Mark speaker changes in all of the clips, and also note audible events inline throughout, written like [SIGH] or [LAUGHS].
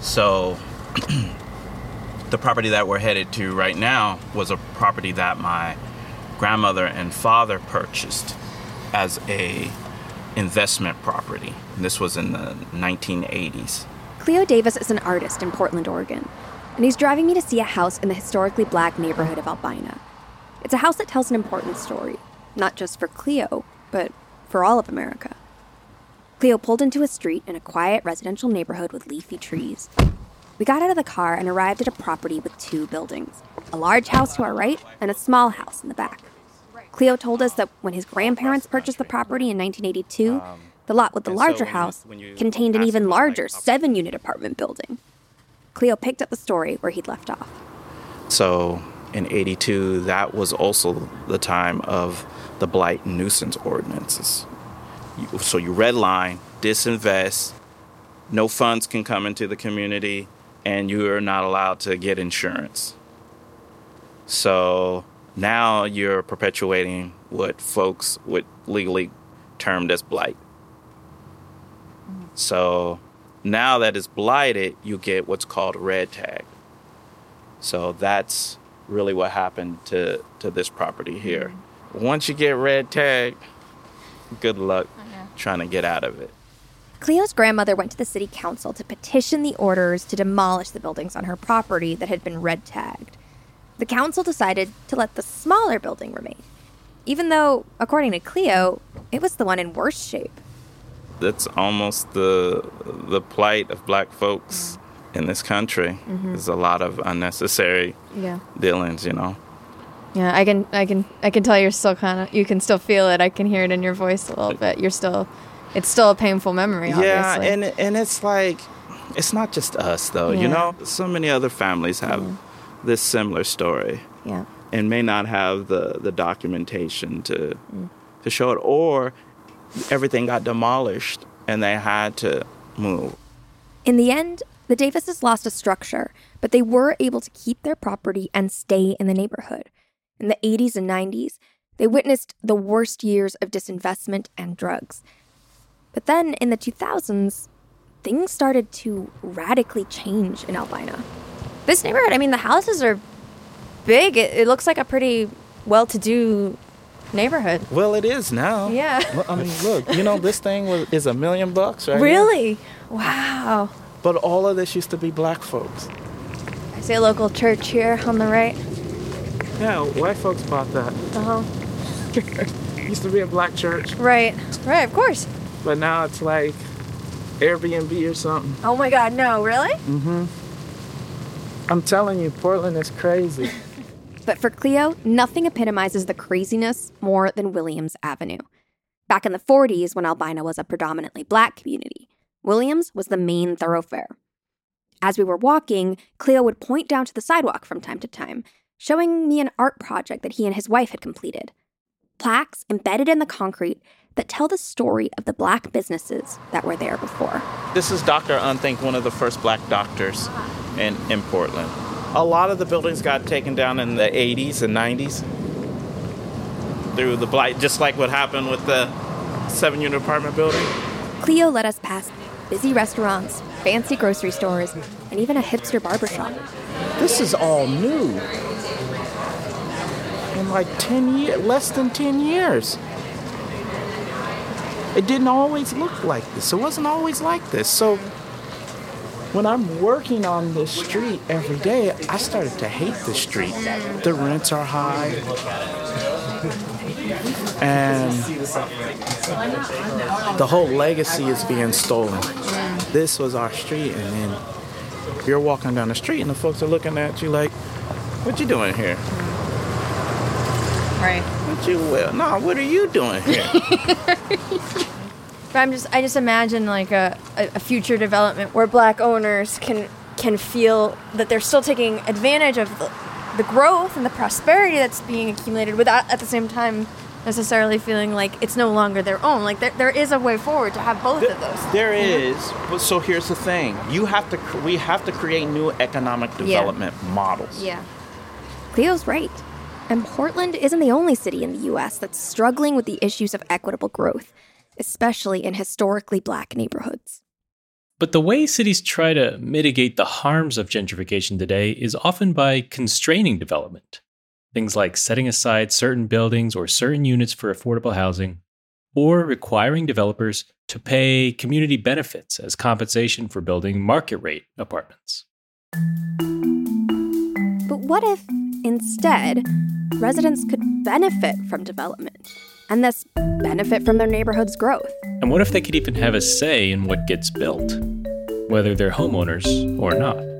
Speaker 1: So [CLEARS THROAT] the property that we're headed to right now was a property that my grandmother and father purchased as a investment property. This was in the 1980s.
Speaker 2: Cleo Davis is an artist in Portland, Oregon, and he's driving me to see a house in the historically black neighborhood of Albina. It's a house that tells an important story, not just for Cleo, but for all of America. Cleo pulled into a street in a quiet residential neighborhood with leafy trees. We got out of the car and arrived at a property with two buildings a large house to our right and a small house in the back. Cleo told us that when his grandparents purchased the property in 1982, the lot with the larger house contained an even larger seven unit apartment building. Cleo picked up the story where he'd left off.
Speaker 1: So in 82, that was also the time of the blight nuisance ordinances. So you redline, disinvest, no funds can come into the community, and you are not allowed to get insurance. So now you're perpetuating what folks would legally termed as blight. So now that it's blighted, you get what's called a red tag. So that's really what happened to, to this property here. Mm-hmm. Once you get red tagged, good luck trying to get out of it.
Speaker 2: Cleo's grandmother went to the city council to petition the orders to demolish the buildings on her property that had been red tagged. The council decided to let the smaller building remain, even though, according to Cleo, it was the one in worse shape.
Speaker 1: That's almost the the plight of black folks in this country. Mm-hmm. There's a lot of unnecessary
Speaker 3: Yeah.
Speaker 1: dealings, you know.
Speaker 3: Yeah, I can, I can, I can tell you're still kind of, you can still feel it. I can hear it in your voice a little bit. You're still, it's still a painful memory.
Speaker 1: Yeah,
Speaker 3: Obviously.
Speaker 1: and and it's like it's not just us though, you know. So many other families have this similar story.
Speaker 3: yeah,
Speaker 1: and may not have the, the documentation to mm. to show it or everything got demolished and they had to move.
Speaker 2: In the end, the Davises lost a structure, but they were able to keep their property and stay in the neighborhood. In the 80s and 90s, they witnessed the worst years of disinvestment and drugs. But then in the 2000s, things started to radically change in Albina.
Speaker 3: this neighborhood. I mean, the houses are big. It, it looks like a pretty well-to-do neighborhood.
Speaker 1: Well, it is now.
Speaker 3: Yeah.
Speaker 1: Well, I mean, look, you know, this thing was, is a million bucks, right? here.
Speaker 3: Really? Wow.
Speaker 1: But all of this used to be black folks.
Speaker 3: I see a local church here on the right.
Speaker 1: Yeah, white folks bought that.
Speaker 3: Uh huh. [LAUGHS]
Speaker 1: used to be a black church,
Speaker 3: Right. Right. Of course.
Speaker 1: but now it's like Airbnb or something.
Speaker 3: Oh my God. No. Really? Mm hmm.
Speaker 1: I'm telling you, Portland is crazy. [LAUGHS]
Speaker 2: But for Cleo, nothing epitomizes the craziness more than Williams Avenue. Back in the 40s, when Albina was a predominantly black community, Williams was the main thoroughfare. As we were walking, Cleo would point down to the sidewalk from time to time, showing me an art project that he and his wife had completed. Plaques embedded in the concrete that tell the story of the black businesses that were there before.
Speaker 1: This is Dr. Unthank, one of the first black doctors in, in Portland. A lot of the buildings got taken down in the 80s and 90s through the blight, just like what happened with the seven unit apartment building.
Speaker 2: Cleo led us past busy restaurants, fancy grocery stores, and even a hipster barbershop.
Speaker 1: This is all new. In like 10 years, less than 10 years. It didn't always look like this. It wasn't always like this. So when I'm working on this street every day, I started to hate the street. The rents are high. And the whole legacy is being stolen. This was our street, and then you're walking down the street, and the folks are looking at you like, "What you doing here?
Speaker 3: Right.
Speaker 1: What you well? No, what are you doing here?" [LAUGHS]
Speaker 3: But I'm just, I just imagine like a, a, a future development where black owners can can feel that they're still taking advantage of the, the growth and the prosperity that's being accumulated without at the same time necessarily feeling like it's no longer their own. Like there, there is a way forward to have both of those.
Speaker 1: There mm-hmm. is, but so here's the thing: you have to, we have to create new economic development models.
Speaker 3: Yeah.
Speaker 2: Cleo's right. And Portland isn't the only city in the US that's struggling with the issues of equitable growth, especially in historically black neighborhoods.
Speaker 4: But the way cities try to mitigate the harms of gentrification today is often by constraining development. Things like setting aside certain buildings or certain units for affordable housing, or requiring developers to pay community benefits as compensation for building market rate apartments.
Speaker 2: But what if, instead, residents could benefit from development and thus benefit from their neighborhood's growth?
Speaker 4: And what if they could even have a say in what gets built, whether they're homeowners or not?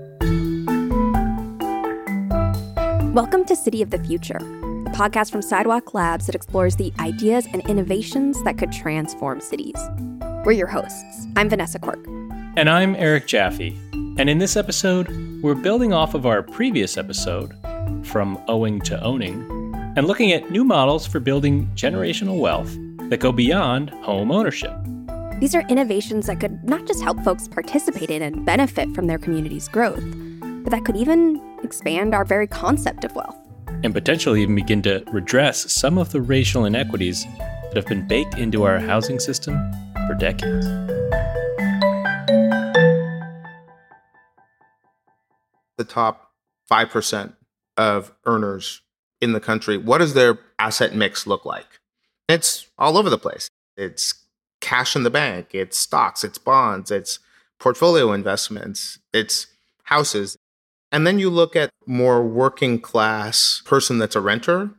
Speaker 2: Welcome to City of the Future, a podcast from Sidewalk Labs that explores the ideas and innovations that could transform cities. We're your hosts. I'm Vanessa Quirk.
Speaker 4: And I'm Eric Jaffe. And in this episode, we're building off of our previous episode, From Owing to Owning, and looking at new models for building generational wealth that go beyond home ownership.
Speaker 2: These are innovations that could not just help folks participate in and benefit from their community's growth, but that could even expand our very concept of wealth.
Speaker 4: And potentially even begin to redress some of the racial inequities that have been baked into our housing system for decades.
Speaker 5: The top 5% of earners in the country, what does their asset mix look like? It's all over the place. It's cash in the bank, it's stocks, it's bonds, it's portfolio investments, it's houses. And then you look at more working class person that's a renter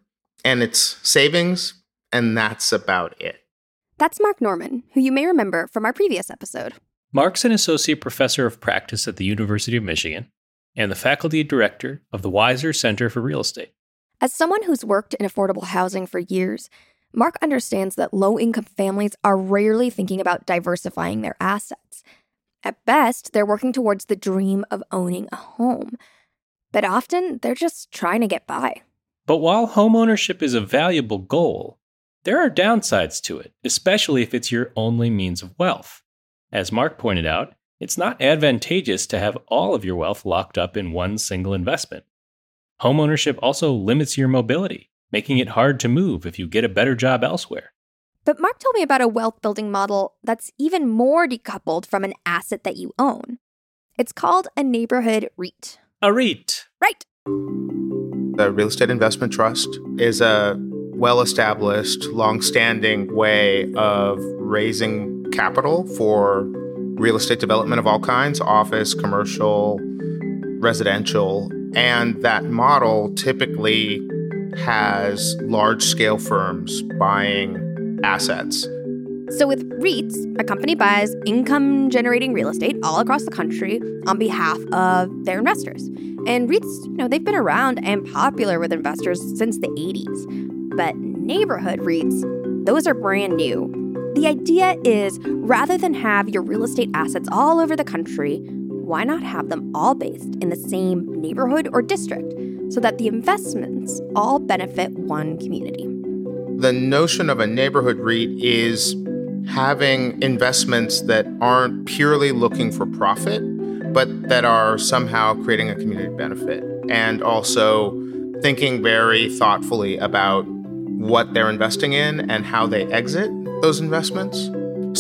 Speaker 5: and it's savings, and that's about it.
Speaker 2: That's Mark Norman, who you may remember from our previous episode.
Speaker 4: Mark's an associate professor of practice at the University of Michigan and the faculty director of the Weiser Center for Real Estate.
Speaker 2: As someone who's worked in affordable housing for years, Mark understands that low income families are rarely thinking about diversifying their assets. At best, they're working towards the dream of owning a home. But often, they're just trying to get by.
Speaker 4: But while homeownership is a valuable goal, there are downsides to it, especially if it's your only means of wealth. As Mark pointed out, it's not advantageous to have all of your wealth locked up in one single investment. Homeownership also limits your mobility, making it hard to move if you get a better job elsewhere.
Speaker 2: But Mark told me about a wealth building model that's even more decoupled from an asset that you own. It's called a neighborhood REIT.
Speaker 4: A REIT.
Speaker 2: Right.
Speaker 5: The Real Estate Investment Trust is a well established, long standing way of raising capital for real estate development of all kinds office, commercial, residential. And that model typically has large scale firms buying assets.
Speaker 2: So, with REITs, a company buys income generating real estate all across the country on behalf of their investors. And REITs, you know, they've been around and popular with investors since the 80s. But neighborhood REITs, those are brand new. The idea is rather than have your real estate assets all over the country, why not have them all based in the same neighborhood or district so that the investments all benefit one community?
Speaker 5: The notion of a neighborhood REIT is having investments that aren't purely looking for profit, but that are somehow creating a community benefit and also thinking very thoughtfully about what they're investing in and how they exit those investments.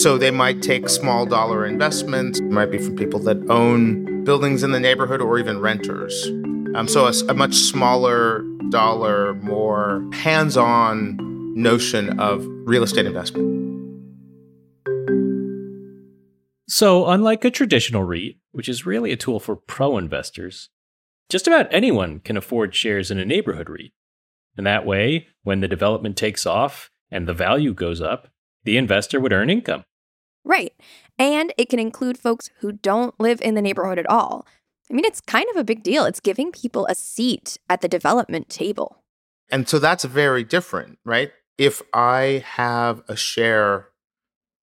Speaker 5: So they might take small dollar investments, it might be from people that own buildings in the neighborhood or even renters. Um, so a, a much smaller dollar, more hands on notion of real estate investment.
Speaker 4: So, unlike a traditional REIT, which is really a tool for pro investors, just about anyone can afford shares in a neighborhood REIT. And that way, when the development takes off and the value goes up, the investor would earn income.
Speaker 2: Right. And it can include folks who don't live in the neighborhood at all. I mean, it's kind of a big deal. It's giving people a seat at the development table.
Speaker 5: And so that's very different, right? If I have a share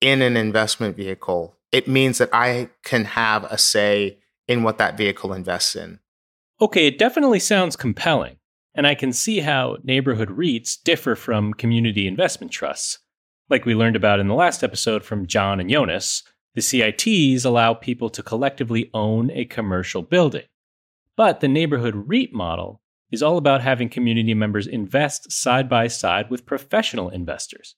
Speaker 5: in an investment vehicle, it means that I can have a say in what that vehicle invests in.
Speaker 4: Okay, it definitely sounds compelling, and I can see how neighborhood REITs differ from community investment trusts. Like we learned about in the last episode from John and Jonas, the CITs allow people to collectively own a commercial building. But the neighborhood REIT model is all about having community members invest side by side with professional investors,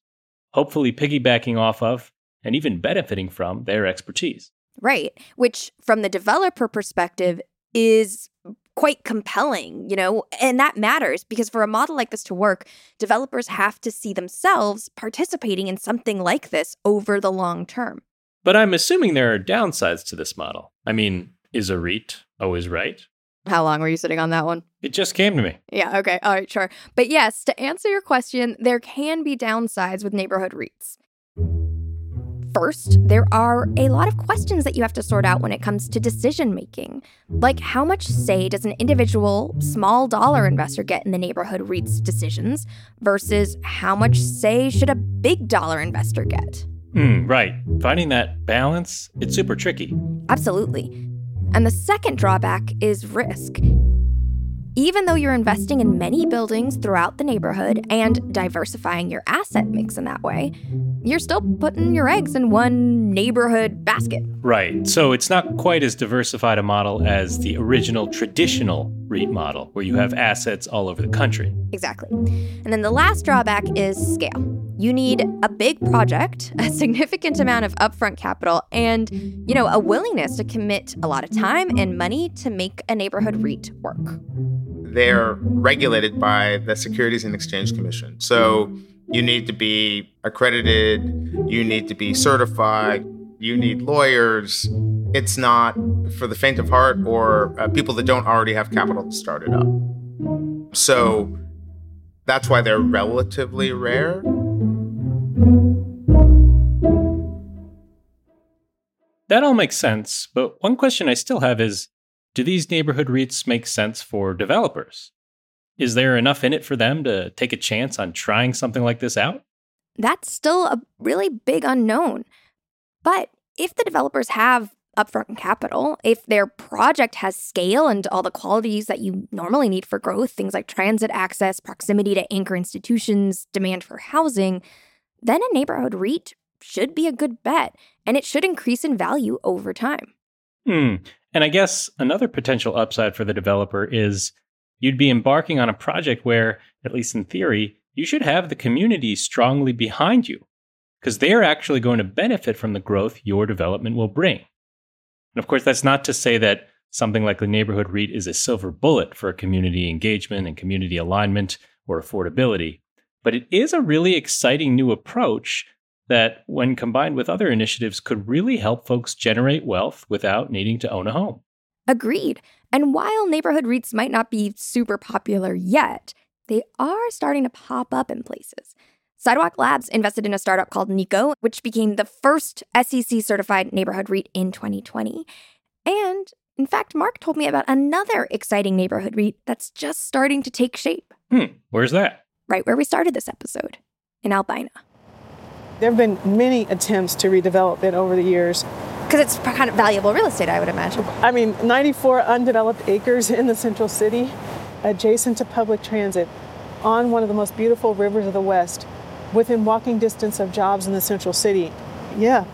Speaker 4: hopefully piggybacking off of and even benefiting from their expertise.
Speaker 2: Right. Which, from the developer perspective, is quite compelling, you know, and that matters because for a model like this to work, developers have to see themselves participating in something like this over the long term.
Speaker 4: But I'm assuming there are downsides to this model. I mean, is a REIT always right?
Speaker 2: How long were you sitting on that one?
Speaker 4: It just came to me.
Speaker 2: Yeah, okay. All right, sure. But yes, to answer your question, there can be downsides with neighborhood REITs. First, there are a lot of questions that you have to sort out when it comes to decision making. Like, how much say does an individual small dollar investor get in the neighborhood REIT's decisions versus how much say should a big dollar investor get?
Speaker 4: Mm, right. Finding that balance, it's super tricky.
Speaker 2: Absolutely. And the second drawback is risk. Even though you're investing in many buildings throughout the neighborhood and diversifying your asset mix in that way, you're still putting your eggs in one neighborhood basket.
Speaker 4: Right. So it's not quite as diversified a model as the original traditional REIT model, where you have assets all over the country.
Speaker 2: Exactly. And then the last drawback is scale. You need a big project, [LAUGHS] a significant amount of upfront capital, and, you know, a willingness to commit a lot of time and money to make a neighborhood REIT work
Speaker 5: they're regulated by the Securities and Exchange Commission. So you need to be accredited, you need to be certified, you need lawyers. It's not for the faint of heart or uh, people that don't already have capital to start it up. So that's why they're relatively rare.
Speaker 4: That all makes sense, but one question I still have is do these neighborhood REITs make sense for developers? Is there enough in it for them to take a chance on trying something like this out?
Speaker 2: That's still a really big unknown. But if the developers have upfront capital, if their project has scale and all the qualities that you normally need for growth, things like transit access, proximity to anchor institutions, demand for housing, then a neighborhood REIT should be a good bet and it should increase in value over time.
Speaker 4: Hmm. And I guess another potential upside for the developer is you'd be embarking on a project where, at least in theory, you should have the community strongly behind you because they're actually going to benefit from the growth your development will bring. And of course, that's not to say that something like the neighborhood REIT is a silver bullet for community engagement and community alignment or affordability, but it is a really exciting new approach that, when combined with other initiatives, could really help folks generate wealth without needing to own a home.
Speaker 2: Agreed. And while neighborhood REITs might not be super popular yet, they are starting to pop up in places. Sidewalk Labs invested in a startup called Nico, which became the first SEC certified neighborhood REIT in 2020. And in fact, Mark told me about another exciting neighborhood REIT that's just starting to take shape.
Speaker 4: Hmm, where's that?
Speaker 2: Right where we started this episode, in Albina.
Speaker 6: There have been many attempts to redevelop it over the years.
Speaker 3: Because it's kind of valuable real estate, I would imagine.
Speaker 6: I mean, 94 undeveloped acres in the central city, adjacent to public transit, on one of the most beautiful rivers of the West, within walking distance of jobs in the central city. Yeah.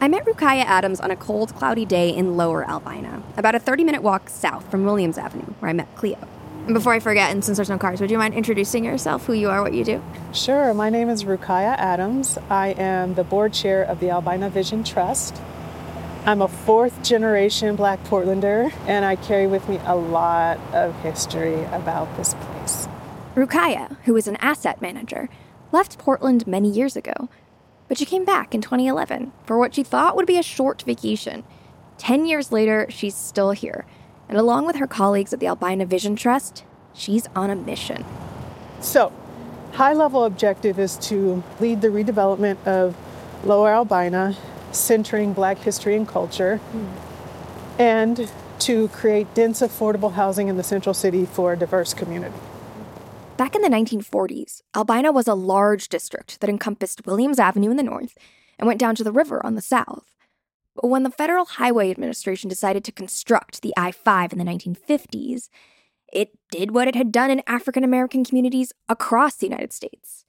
Speaker 2: I met Rukaiyah Adams on a cold, cloudy day in Lower Albina, about a 30 minute walk south from Williams Avenue, where I met Cleo.
Speaker 3: And before I forget, and since there's no cars, would you mind introducing yourself, who you are, what you do?
Speaker 6: Sure. My name is Rukaiyah Adams. I am the board chair of the Albina Vision Trust. I'm a fourth generation Black Portlander, and I carry with me a lot of history about this place.
Speaker 2: Rukaiyah, who is an asset manager, left Portland many years ago, but she came back in 2011 for what she thought would be a short vacation. Ten years later, she's still here and along with her colleagues at the Albina Vision Trust, she's on a mission.
Speaker 6: So, high level objective is to lead the redevelopment of Lower Albina, centering black history and culture, mm. and to create dense, affordable housing in the central city for a diverse community.
Speaker 2: Back in the 1940s, Albina was a large district that encompassed Williams Avenue in the north and went down to the river on the south. But when the Federal Highway Administration decided to construct the I 5 in the 1950s, it did what it had done in African American communities across the United States.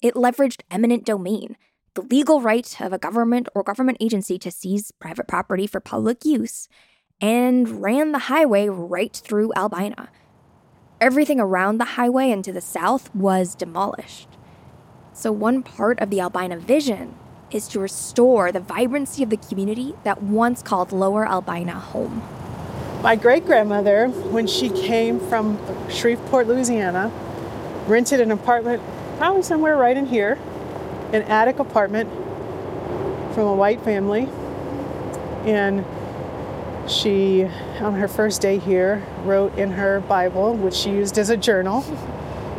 Speaker 2: It leveraged eminent domain, the legal right of a government or government agency to seize private property for public use, and ran the highway right through Albina. Everything around the highway and to the south was demolished. So, one part of the Albina vision is to restore the vibrancy of the community that once called Lower Albina home.
Speaker 6: My great grandmother, when she came from Shreveport, Louisiana, rented an apartment, probably somewhere right in here, an attic apartment from a white family. And she, on her first day here, wrote in her Bible, which she used as a journal [LAUGHS]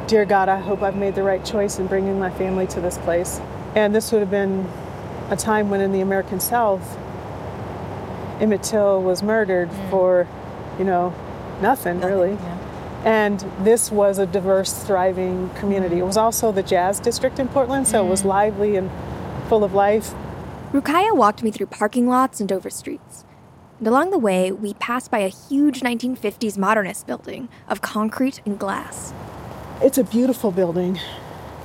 Speaker 6: Dear God, I hope I've made the right choice in bringing my family to this place. And this would have been a time when in the American South, Emmett Till was murdered mm. for, you know, nothing, nothing really. Yeah. And this was a diverse, thriving community. Mm. It was also the jazz district in Portland, so mm. it was mm. lively and full of life.
Speaker 2: Rukaya walked me through parking lots and Dover streets. And along the way, we passed by a huge 1950s modernist building of concrete and glass.
Speaker 6: It's a beautiful building.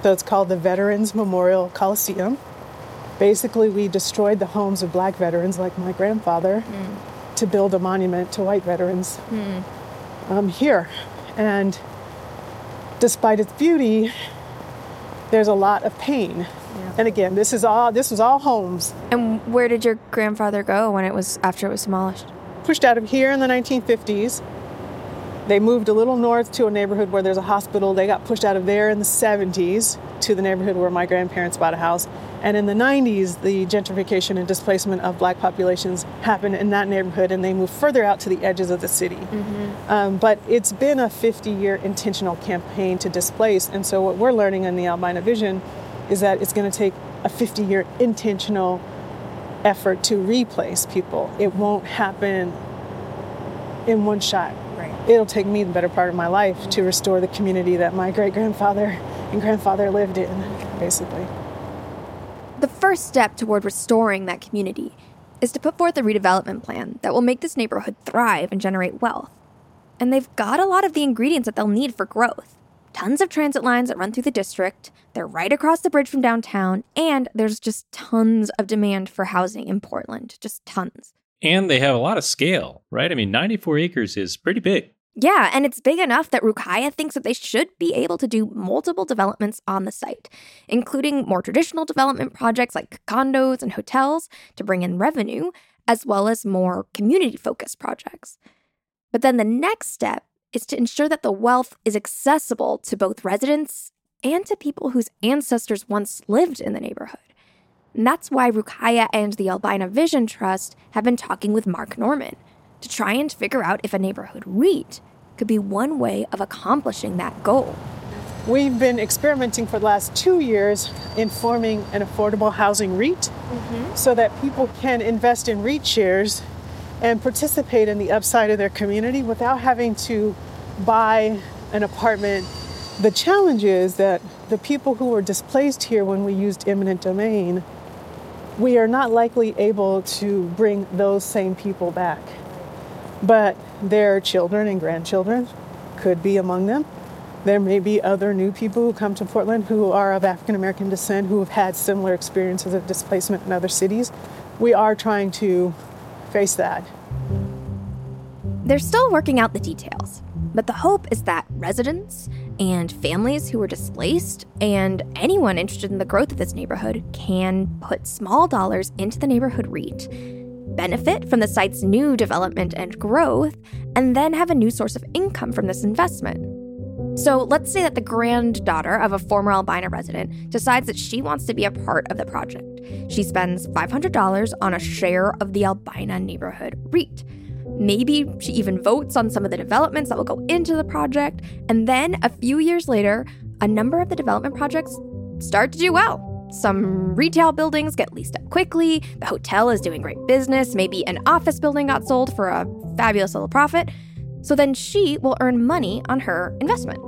Speaker 6: So it's called the Veterans Memorial Coliseum. Basically, we destroyed the homes of black veterans like my grandfather mm. to build a monument to white veterans mm. um, here. And despite its beauty, there's a lot of pain. Yeah. And again, this is all this was all homes.
Speaker 2: And where did your grandfather go when it was after it was demolished?
Speaker 6: Pushed out of here in the 1950s they moved a little north to a neighborhood where there's a hospital. They got pushed out of there in the 70s to the neighborhood where my grandparents bought a house. And in the 90s, the gentrification and displacement of black populations happened in that neighborhood, and they moved further out to the edges of the city. Mm-hmm. Um, but it's been a 50 year intentional campaign to displace. And so, what we're learning in the Albina Vision is that it's going to take a 50 year intentional effort to replace people. It won't happen in one shot it'll take me the better part of my life to restore the community that my great grandfather and grandfather lived in, basically.
Speaker 2: The first step toward restoring that community is to put forth a redevelopment plan that will make this neighborhood thrive and generate wealth. And they've got a lot of the ingredients that they'll need for growth. Tons of transit lines that run through the district, they're right across the bridge from downtown, and there's just tons of demand for housing in Portland. Just tons.
Speaker 4: And they have a lot of scale, right? I mean, 94 acres is pretty big.
Speaker 2: Yeah, and it's big enough that Rukaiyah thinks that they should be able to do multiple developments on the site, including more traditional development projects like condos and hotels to bring in revenue, as well as more community focused projects. But then the next step is to ensure that the wealth is accessible to both residents and to people whose ancestors once lived in the neighborhood. And that's why Rukaiyah and the Albina Vision Trust have been talking with Mark Norman to try and figure out if a neighborhood REIT could be one way of accomplishing that goal.
Speaker 6: We've been experimenting for the last two years in forming an affordable housing REIT mm-hmm. so that people can invest in REIT shares and participate in the upside of their community without having to buy an apartment. The challenge is that the people who were displaced here when we used eminent domain, we are not likely able to bring those same people back but their children and grandchildren could be among them. There may be other new people who come to Portland who are of African American descent who have had similar experiences of displacement in other cities. We are trying to face that.
Speaker 2: They're still working out the details, but the hope is that residents and families who were displaced and anyone interested in the growth of this neighborhood can put small dollars into the neighborhood REIT benefit from the site's new development and growth, and then have a new source of income from this investment. So let's say that the granddaughter of a former Albina resident decides that she wants to be a part of the project. She spends $500 on a share of the Albina neighborhood REIT. Maybe she even votes on some of the developments that will go into the project, and then a few years later, a number of the development projects start to do well. Some retail buildings get leased up quickly, the hotel is doing great business, maybe an office building got sold for a fabulous little profit. So then she will earn money on her investment.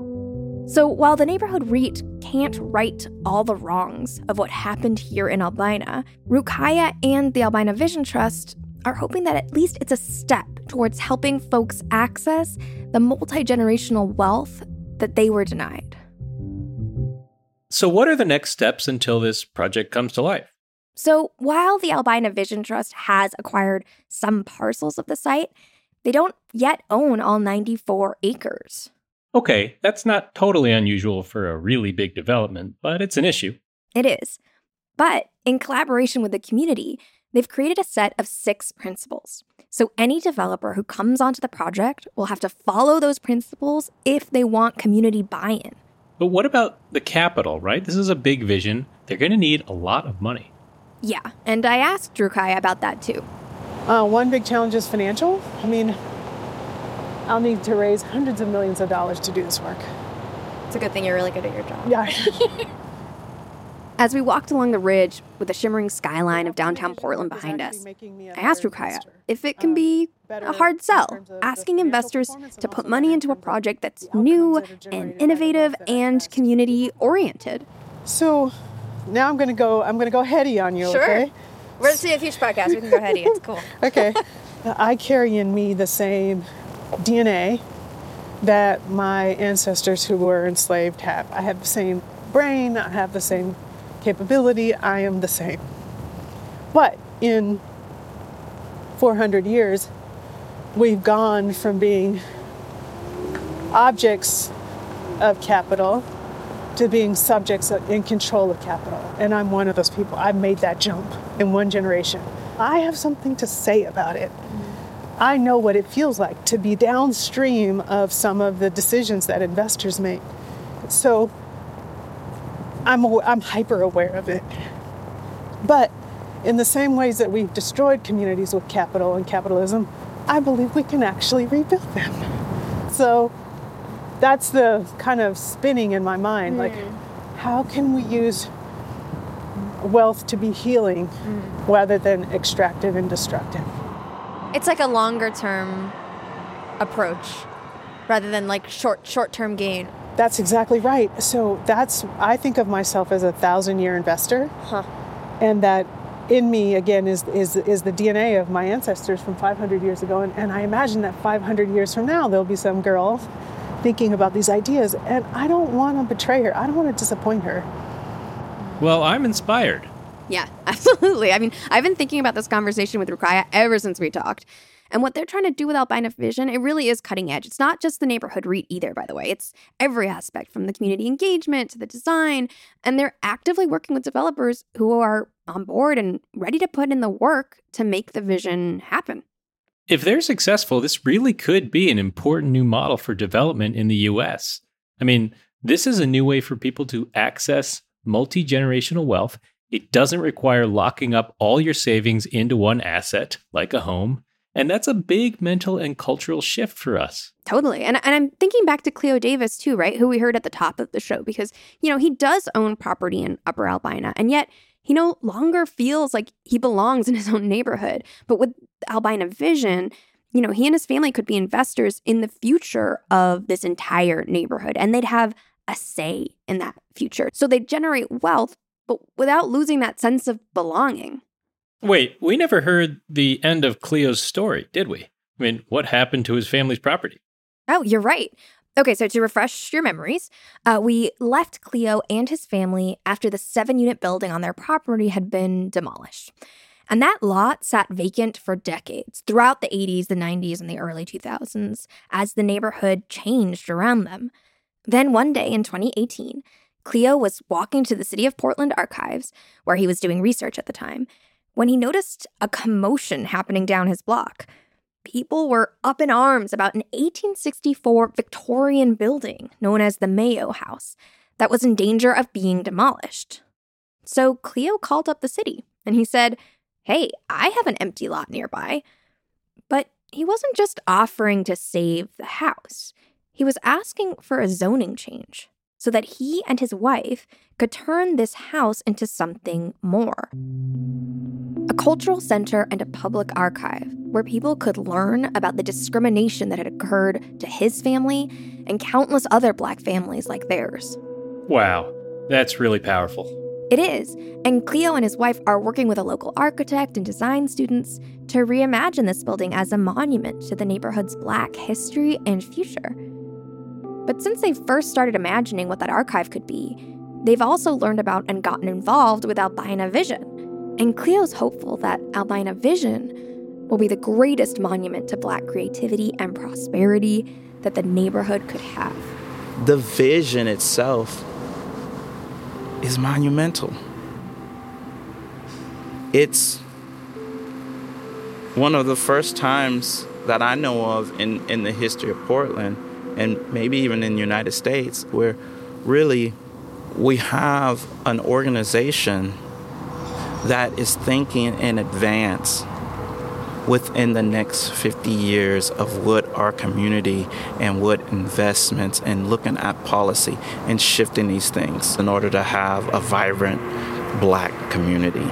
Speaker 2: So while the neighborhood REIT can't right all the wrongs of what happened here in Albina, Rukaiyah and the Albina Vision Trust are hoping that at least it's a step towards helping folks access the multi generational wealth that they were denied.
Speaker 4: So, what are the next steps until this project comes to life?
Speaker 2: So, while the Albina Vision Trust has acquired some parcels of the site, they don't yet own all 94 acres.
Speaker 4: Okay, that's not totally unusual for a really big development, but it's an issue.
Speaker 2: It is. But in collaboration with the community, they've created a set of six principles. So any developer who comes onto the project will have to follow those principles if they want community buy in.
Speaker 4: But what about the capital, right? This is a big vision. They're going to need a lot of money.
Speaker 2: Yeah, and I asked Rukaiyah about that too.
Speaker 6: Uh, one big challenge is financial. I mean, I'll need to raise hundreds of millions of dollars to do this work.
Speaker 3: It's a good thing you're really good at your job.
Speaker 6: Yeah. [LAUGHS]
Speaker 2: As we walked along the ridge with the shimmering skyline of downtown Portland behind us, I asked Rukaiyah if it can um, be a hard sell, asking investors to put money into a project that's new and innovative and community oriented.
Speaker 6: So now I'm going to go. I'm going to go heady on you.
Speaker 3: Sure.
Speaker 6: Okay.
Speaker 3: We're the CFH podcast. We can go heady. It's cool. [LAUGHS]
Speaker 6: Okay. I carry in me the same DNA that my ancestors who were enslaved have. I have the same brain. I have the same capability. I am the same. But in 400 years, we've gone from being objects of capital to being subjects in control of capital. And I'm one of those people. I've made that jump in one generation. I have something to say about it. I know what it feels like to be downstream of some of the decisions that investors make. So I'm, I'm hyper aware of it. But in the same ways that we've destroyed communities with capital and capitalism, I believe we can actually rebuild them. So that's the kind of spinning in my mind. Mm. Like, how can we use wealth to be healing mm. rather than extractive and destructive?
Speaker 3: It's like a longer term approach rather than like short short term gain.
Speaker 6: That's exactly right. So that's I think of myself as a thousand year investor,
Speaker 3: huh.
Speaker 6: and that in me again is is is the DNA of my ancestors from 500 years ago, and, and I imagine that 500 years from now there'll be some girl thinking about these ideas, and I don't want to betray her. I don't want to disappoint her.
Speaker 4: Well, I'm inspired.
Speaker 2: Yeah, [LAUGHS] absolutely. I mean, I've been thinking about this conversation with Rukaiyah ever since we talked. And what they're trying to do with Albina Vision, it really is cutting edge. It's not just the neighborhood REIT either, by the way. It's every aspect from the community engagement to the design. And they're actively working with developers who are on board and ready to put in the work to make the vision happen.
Speaker 4: If they're successful, this really could be an important new model for development in the US. I mean, this is a new way for people to access multi generational wealth. It doesn't require locking up all your savings into one asset, like a home. And that's a big mental and cultural shift for us.
Speaker 2: Totally. And, and I'm thinking back to Cleo Davis, too, right? Who we heard at the top of the show, because, you know, he does own property in Upper Albina, and yet he no longer feels like he belongs in his own neighborhood. But with Albina Vision, you know, he and his family could be investors in the future of this entire neighborhood, and they'd have a say in that future. So they'd generate wealth, but without losing that sense of belonging.
Speaker 4: Wait, we never heard the end of Cleo's story, did we? I mean, what happened to his family's property?
Speaker 2: Oh, you're right. Okay, so to refresh your memories, uh, we left Cleo and his family after the seven unit building on their property had been demolished. And that lot sat vacant for decades throughout the 80s, the 90s, and the early 2000s as the neighborhood changed around them. Then one day in 2018, Cleo was walking to the City of Portland archives, where he was doing research at the time, when he noticed a commotion happening down his block. People were up in arms about an 1864 Victorian building known as the Mayo House that was in danger of being demolished. So Cleo called up the city and he said, Hey, I have an empty lot nearby. But he wasn't just offering to save the house, he was asking for a zoning change so that he and his wife could turn this house into something more a cultural center and a public archive where people could learn about the discrimination that had occurred to his family and countless other black families like theirs.
Speaker 4: Wow, that's really powerful.
Speaker 2: It is, and Cleo and his wife are working with a local architect and design students to reimagine this building as a monument to the neighborhood's black history and future. But since they first started imagining what that archive could be, they've also learned about and gotten involved with Albina Vision. And Cleo's hopeful that Albina Vision will be the greatest monument to Black creativity and prosperity that the neighborhood could have.
Speaker 1: The vision itself is monumental. it's one of the first times that I know of in, in the history of Portland and maybe even in the United States where really we have an organization that is thinking in advance within the next 50 years of what our community and what investments and looking at policy and shifting these things in order to have a vibrant black community.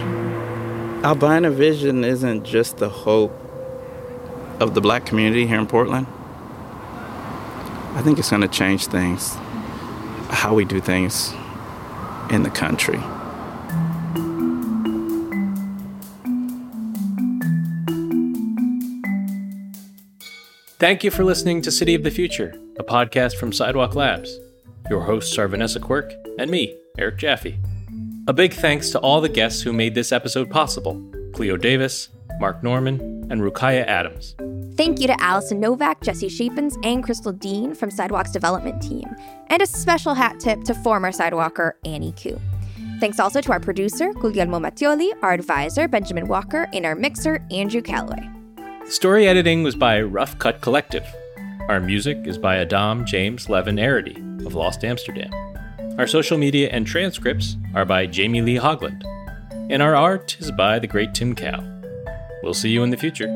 Speaker 1: Albina Vision isn't just the hope of the black community here in Portland. I think it's going to change things, how we do things in the country.
Speaker 4: Thank you for listening to City of the Future, a podcast from Sidewalk Labs. Your hosts are Vanessa Quirk and me, Eric Jaffe. A big thanks to all the guests who made this episode possible Cleo Davis, Mark Norman, and Rukaiyah Adams.
Speaker 2: Thank you to Allison Novak, Jesse Shapins, and Crystal Dean from Sidewalk's development team. And a special hat tip to former Sidewalker Annie Koo. Thanks also to our producer, Guglielmo Mattioli, our advisor, Benjamin Walker, and our mixer, Andrew Calloway.
Speaker 4: Story editing was by Rough Cut Collective. Our music is by Adam James Levin-Areddy of Lost Amsterdam. Our social media and transcripts are by Jamie Lee Hogland. And our art is by the great Tim Cow. We'll see you in the future.